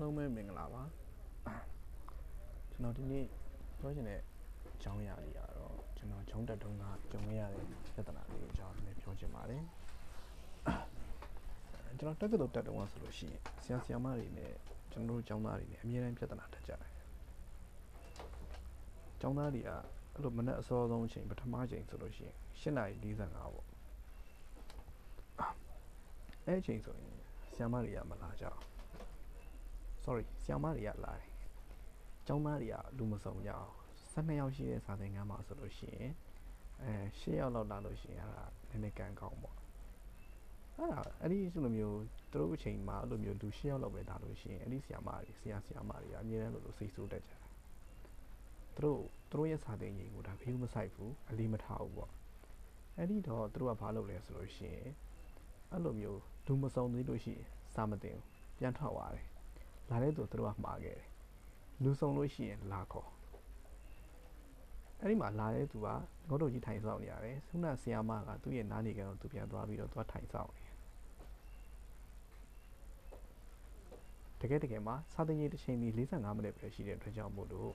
လုံးပဲမင်္ဂလာပါကျွန်တော်ဒီနေ့ပြောချင်တဲ့အကြောင်းအရာလေးကတော့ကျွန်တော်ဂျုံတက်တုံးကကြုံရတဲ့ပြဿနာလေးအကြောင်းလည်းပြောချင်ပါတယ်ကျွန်တော်တက်ကတော်တက်တုံးကဆိုလို့ရှိရင်ဆရာဆရာမတွေနဲ့ကျွန်တော်တို့ကျောင်းသားတွေနဲ့အများအားပြဿနာတက်ကြတယ်ကျောင်းသားတွေကအဲ့လိုမနေ့အစောဆုံးအချိန်ပထမချိန်ဆိုလို့ရှိရင်8:45ပေါ့အဲ့အချိန်ဆိုရင်ဆရာမတွေကမလာကြအောင် sorry ဆရာမတွေကလာတယ်။ကျောင်းသားတွေကလူမစုံကြအောင်12ယောက်ရှိတဲ့စာသင်ခန်းမှာဆိုလို့ရှိရင်အဲ10ယောက်လောက်လာလို့ရှိရင်အဲ့ဒါနည်းနည်းကံကောင်းပေါ့။အဲ့ဒါအဲ့ဒီဆိုလိုမျိုးသူတို့အချိန်မှာအဲ့လိုမျိုးလူ10ယောက်လောက်ပဲလာလို့ရှိရင်အဲ့ဒီဆရာမတွေဆရာဆရာမတွေကအမြဲတမ်းလို့လို့စိတ်ဆိုးတတ်ကြတယ်။သူတို့သူတို့ရဲ့စာသင်ချိန်ကိုဒါဘီယူမဆိုင်ဘူးအလီမထားဘူးပေါ့။အဲ့ဒီတော့သူတို့ကဘာလုပ်လဲဆိုလို့ရှိရင်အဲ့လိုမျိုးလူမစုံသေးလို့ရှိရင်စာမတင်ဘူးပြန်ထွက်သွားတယ် လာတဲ့သူတို့ကမှားခဲ့တယ်လူဆောင်လို့ရှိရင်လာခေါ်အဲ့ဒီမှာလာတဲ့သူကငေါတို့ကြီးထိုင်ဆောင်နေရတယ်ဆုနာဆီယာမကသူ့ရဲ့နားနေကတော့သူပြန်သွားပြီးတော့သွားထိုင်ဆောင်နေတကယ်တကယ်မှာစာသင်ကြီးတစ်ချိန်ပြီး45မိနစ်ပဲရှိတဲ့အတွက်ကြောင့်မို့လို့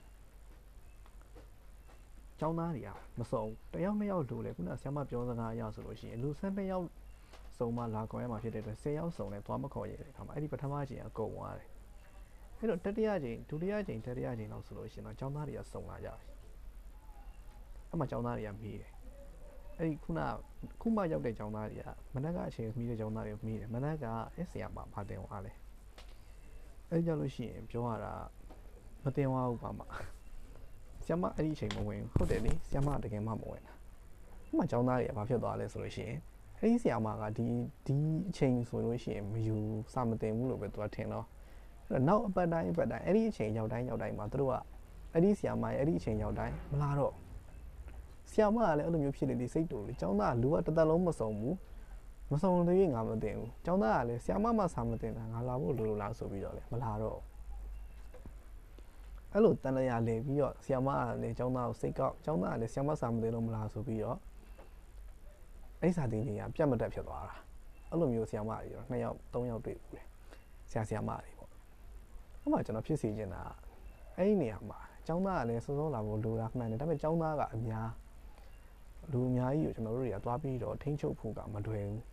ကျောင်းသားတွေကမစုံတယောက်နှစ်ယောက်လိုလေခုနဆီယာမပြောစကားအရဆိုလို့ရှိရင်လူ12ယောက်စုံမှလာခေါ်ရမှာဖြစ်တဲ့အတွက်10ယောက်စုံလဲသွားမခေါ်ရတဲ့အခါမှာအဲ့ဒီပထမချိန်အကုန်သွားတယ် အဲ့တော့တတိယချိန်ဒုတိယချိန်တတိယချိန်လောက်ဆိုလို့ရှိရင်တော့ကျောင်းသားတွေကစုံလာကြပြီအဲ့မှာကျောင်းသားတွေကမေးတယ်အဲ့ဒီခုနခုမှရောက်တဲ့ကျောင်းသားတွေကမနက်ကအချိန်မီးတဲ့ကျောင်းသားတွေကိုမေးတယ်မနက်ကအဲ့ဆရာမဘာတင်သွားလဲအဲ့ကြောင့်လို့ရှိရင်ပြောရတာမတင်သွားဘူးပါမဆရာမအဲ့ဒီအချိန်မဝင်ဟုတ်တယ်လေဆရာမတကယ်မှမဝင်တာအဲ့မှာကျောင်းသားတွေကဘာဖြစ်သွားလဲဆိုလို့ရှိရင်အဲ့ဒီဆရာမကဒီဒီအချိန်ဆိုလို့ရှိရင်မယူစမတင်ဘူးလို့ပဲသူကထင်တော့အဲ့ တော့နောက်အပတ်တိုင်းအပတ်တိုင်းအဲ့ဒီအချိန်ရောက်တိုင်းရောက်တိုင်းမှာသူတို့ကအဲ့ဒီဆရာမရဲ့အဲ့ဒီအချိန်ရောက်တိုင်းမလာတော့ဆရာမကလည်းအဲ့လိုမျိုးဖြစ်နေဒီစိတ်တူလေចောင်းသားလူကတစ်သက်လုံးမစုံဘူးမစုံသေးရင်ငါမတင်ဘူးចောင်းသားကလည်းဆရာမမှစာမတင်တာငါလာဖို့လိုလိုလားဆိုပြီးတော့လေမလာတော့အဲ့လိုတန်လျာလေပြီးတော့ဆရာမကလည်းចောင်းသားကိုစိတ်ကောက်ចောင်းသားကလည်းဆရာမစာမတင်လို့မလာဆိုပြီးတော့အဲ့စာတင်ကြီးကပြတ်မတက်ဖြစ်သွားတာအဲ့လိုမျိုးဆရာမကြီးတော့2ယောက်3ယောက်တွေ့ဘူးလေဆရာဆရာမတွေပေါ့ အဲ့မှာကျွန်တော်ဖြစ်စီနေတာအဲ့ဒီနေရာမှာចောင်းသားကလည်းစုံစုံလာဖို့လိုတာမှန်တယ်ဒါပေမဲ့ចောင်းသားကအများလူအများကြီးကိုကျွန်တော်တို့တွေကသွားပြီးတော့ထိန်းချုပ်ဖို့ကမလွယ်ဘူး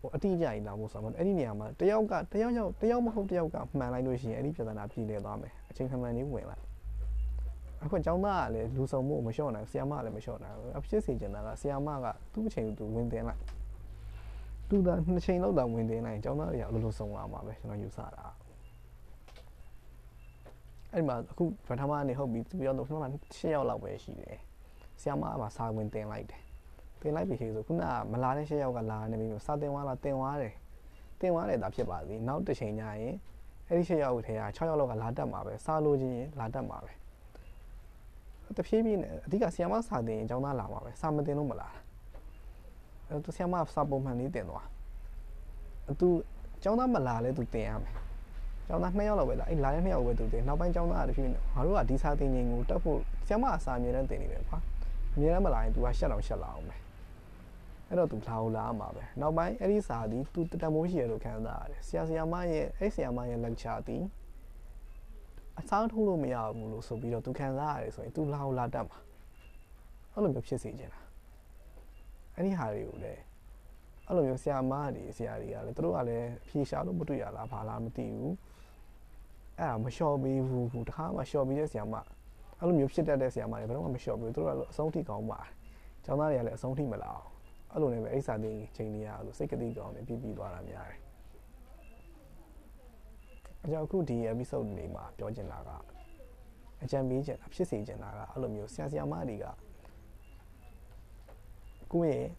ဟိုအတိအကျကြီးလာဖို့ဆိုတော့အဲ့ဒီနေရာမှာတယောက်ကတယောက်ယောက်တယောက်မဟုတ်တယောက်ကမှန်လိုက်လို့ရှိရင်အဲ့ဒီပြဿနာပြည်လည်သွားမယ်အချိန်ခံမှန်လေးဝင်လာအခုကျောင်းသားကလည်းလူဆောင်မှုမလျှော့နိုင်ဆရာမကလည်းမလျှော့နိုင်ဘူးအဖြစ်စီကျင်တာကဆရာမကသူ့အချိန်သူဝင်တင်လိုက် သူကနှစ်ချိန်လောက်တာဝင်တင်လိုက်ကျောင်းသားတွေကအလိုလိုဆောင်လာမှာပဲကျွန်တော်ယူဆတာအဲ့မှာအခုပထမအနေဟုတ်ပြီသူပြောတော့ပထမ6ယောက်လောက်ပဲရှိတယ်ဆရာမကစာဝင်တင်လိုက်တယ်တင်လိုက်ပြီခေဆိုခုနကမလာတဲ့6ယောက်ကလာနေပြီစာတင်သွားလားတင်သွားတယ်တင်သွားတယ်ဒါဖြစ်ပါသေးနောက်တစ်ချိန်ညရင်အဲ့ဒီ6ယောက်ထဲက6ယောက်လောက်ကလာတတ်မှာပဲစာလိုချင်ရင်လာတတ်မှာပဲတဖြည်းဖြည်းနဲ့အဓိကဆီယမစာတင်ရင်အကြောင်းသားလာမှာပဲစာမတင်လို့မလာအဲ သူဆီယမစာပုံမှန်လေးတင်သွားသူအကြောင်းသားမလာလဲသူတင်ရမယ်အကြောင်းသား2ယောက်လောက်ပဲလာအဲလာတဲ့2ယောက်ပဲသူတင်နောက်ပိုင်းအကြောင်းသားတဖြည်းဖြည်းနဲ့ငါတို့ကဒီစာတင်ရင်ကိုတက်ဖို့ဆီယမအစာအမြဲတမ်းတင်နေတယ်ကွာအမြဲတမ်းမလာရင် तू ကရှက်တော့ရှက်လာအောင်ပဲအဲ့တော့ तू လာအောင်လာမှာပဲနောက်ပိုင်းအဲ့ဒီစာသည် तू တမိုးရှိရလို့ခံစားရတယ်ဆရာဆရာမရဲ့အဲ့ဆရာမရဲ့ lecture သည်အစားထိုးလို့မရဘူးလို့ဆိုပြီးတော့ तू ခံစားရတယ်ဆိုရင် तू လာအောင်လာတတ်မှာအဲ့လိုမျိုးဖြစ်စေချင်တာ အဲ့ဒီဟာတွေကိုလည်းအဲ့လိုမျိုးဆရာမတွေဆရာတွေကလည်းသူတို့ကလည်းဖြေရှာလို့မတွေ့ရလားဘာလားမသိဘူးအဲ့ဒါမလျှော်ပေးဘူးတခါမှလျှော်ပေးတဲ့ဆရာမအဲ့လိုမျိုးဖြစ်တတ်တဲ့ဆရာမတွေဘယ်တော့မှမလျှော်ဘူးသူတို့ကအဆုံးထိကောင်းပါတယ်ကျောင်းသားတွေကလည်းအဆုံးထိမလာအောင်အဲ့လိုနဲ့ပဲအိစာတင်ချိန်တွေကအဲ့လိုစိတ်ကတိကောင်းနေပြီးပြီးသွားတာများတယ်အကြောင်းအခုဒီ episode နေမှာပြောချင်တာကအကြံပေးချင်တာဖြစ်စေချင်တာကအဲ့လိုမျိုးဆရာဆရာမတွေက ကိုယ့်ရဲ့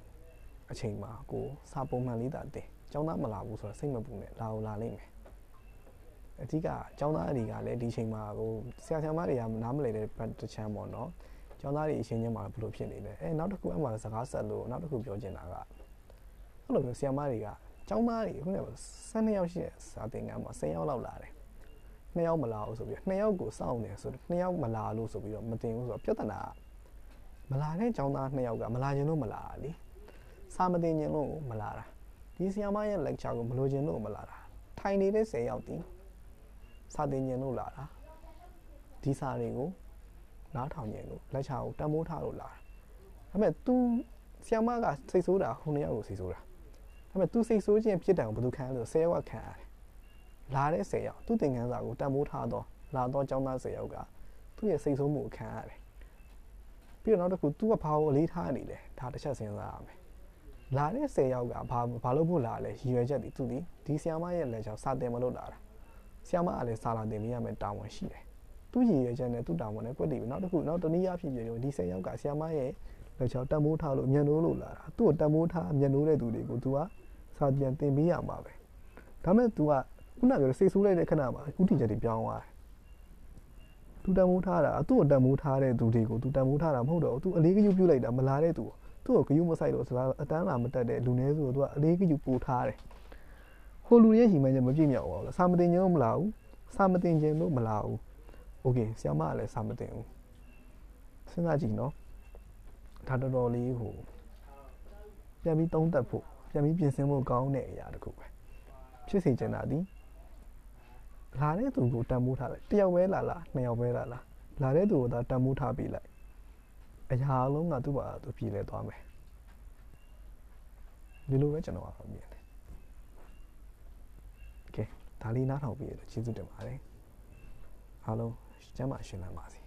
အချိန်မှာကိုစာပုံမှန်လေးတာတင်ကျောင်းသားမလာဘူးဆိုတော့စိတ်မပူနဲ့လာအောင်လာလိမ့်မယ်အဓိကကျောင်းသားတွေကလည်းဒီချိန်မှာဟိုဆရာဆရာမတွေကနားမလည်တဲ့တချမ်းပေါ့နော်ကျောင်းသားတွေအချင်းချင်းမှာဘယ်လိုဖြစ်နေလဲအဲနောက်တစ်ခုအမှစကားဆက်လို့နောက်တစ်ခုပြောချင်တာကအဲ့လိုမျိုးဆရာမတွေကကျောင်းသားတွေခုနက12ယောက်ရှိတဲ့စာသင်ခန်းမှာ10ယောက်လောက်လာတယ်2ယောက်မလာဘူးဆိုပြီး2ယောက်ကိုစောင့်နေဆို2ယောက်မလာလို့ဆိုပြီးတော့မတင်ဘူးဆိုတော့ပြဿနာ မလာတဲ့ကျောင်းသား2ယောက်ကမလာခြင်းလို့မလာလीစာမတင်ခြင်းလို့မလာတာဒီဆရာမရဲ့ lecture ကိုမလိုချင်လို့မလာတာ ထိုင်နေတဲ့10ယောက်ဒီစာတင်ညင်လို့လာတာဒီစာတွေကိုနားထောင်ညင်လို့လက်ချာကိုတန်မိုးထားလို့လာတာဒါပေမဲ့ तू ဆီယမကစိတ်ဆိုးတာဟိုနှစ်ယောက်ကိုစိတ်ဆိုးတာဒါပေမဲ့ तू စိတ်ဆိုးခြင်းဖြစ်တယ်ကိုဘယ်သူခံလဲဆို10ယောက်ကခံရတယ်လာတဲ့10ယောက်သူ့တင်ကန်းစာကိုတန်မိုးထားတော့လာတော့ចောင်းသား10ယောက်ကသူ့ရဲ့စိတ်ဆိုးမှုကိုခံရတယ် ပြီးတော့နောက်တစ်ခု तू ကဘာကိုအလေးထားနေလဲဒါတစ်ချက်စဉ်းစားရမယ်လာတဲ့10ယောက်ကဘာဘာလို့ဖို့လာလဲရည်ရွယ်ချက်ဒီသူဒီဒီဆီယမရဲ့လက်ချောင်းစာတင်မလို့လာတာဆီယမကလည်းစာလာတင်ပေးရမယ်တာဝန်ရှိတယ်သူ့ရည်ရွယ်ချက်နဲ့သူ့တာဝန်နဲ့ကွက်တည်ပြီနောက်တစ်ခုနောက်တနည်းအားဖြင့်ပြောရင်ဒီ10ယောက်ကဆီယမရဲ့လက်ချောင်းတန်မိုးထားလို့ညံနိုးလို့လာတာသူ့ကိုတန်မိုးထားညံနိုးတဲ့သူတွေကို तू ကစာပြန်တင်ပေးရမှာပဲဒါမဲ့ तू ကခုနကပြောစိတ်ဆိုးလိုက်တဲ့ခဏမှာအခုတီချက်တွေပြောင်းသွားတယ် သူတန်မိုးထားတာသူ့ကိုတန်မိုးထားတဲ့သူတွေကိုသူတန်မိုးထားတာမဟုတ်တော့သူအလေးကယူပြုတ်လိုက်တာမလာတဲ့သူသူ့ကိုဂယုမဆိုင်လို့စလားအတန်းလာမတက်တဲ့လူနည်းဆိုတော့သူကအလေးကယူပို့ထားတယ်ဟိုလူရဲ့ဟီမန်ချက်မပြည့်မြောက်ပါဘူးလားစာမတင်ခြင်းမလာဘူးစာမတင်ခြင်းလို့မလာဘူးโอเคဆရာမကလည်းစာမတင်ဘူးစဉ်းစားကြည့်နော်ဒါတော်တော်လေးဟိုပြန်ပြီးသုံးသပ်ဖို့ပြန်ပြီးပြင်ဆင်ဖို့ကောင်းတဲ့အရာတစ်ခုပဲဖြစ်စေချင်တာဒီ လာတဲ့သူကိုတန်ဖိုးထားလိုက်တယောက်ပဲလာလားနှစ်ယောက်ပဲလာလားလာတဲ့သူကိုသာတန်ဖိုးထားပြီးလိုက်အရာအလုံးကသူ့ဘာသူပြည်လဲသွားမယ်ဒီလိုပဲကျွန်တော်ကမြင်တယ်โอเคဒါလေးနားထောင်ပြီးရတော့ကျေးဇူးတင်ပါတယ်အားလုံးကျမ်းမာရှင်လန်းပါစေ